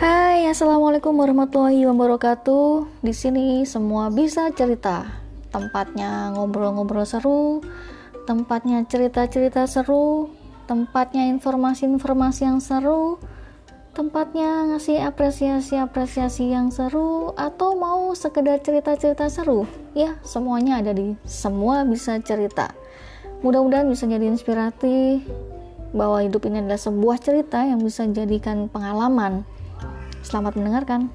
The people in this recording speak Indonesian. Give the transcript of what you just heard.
Hai, assalamualaikum warahmatullahi wabarakatuh. Di sini semua bisa cerita. Tempatnya ngobrol-ngobrol seru, tempatnya cerita-cerita seru, tempatnya informasi-informasi yang seru, tempatnya ngasih apresiasi-apresiasi yang seru, atau mau sekedar cerita-cerita seru. Ya, semuanya ada di semua bisa cerita. Mudah-mudahan bisa jadi inspiratif bahwa hidup ini adalah sebuah cerita yang bisa jadikan pengalaman Selamat mendengarkan.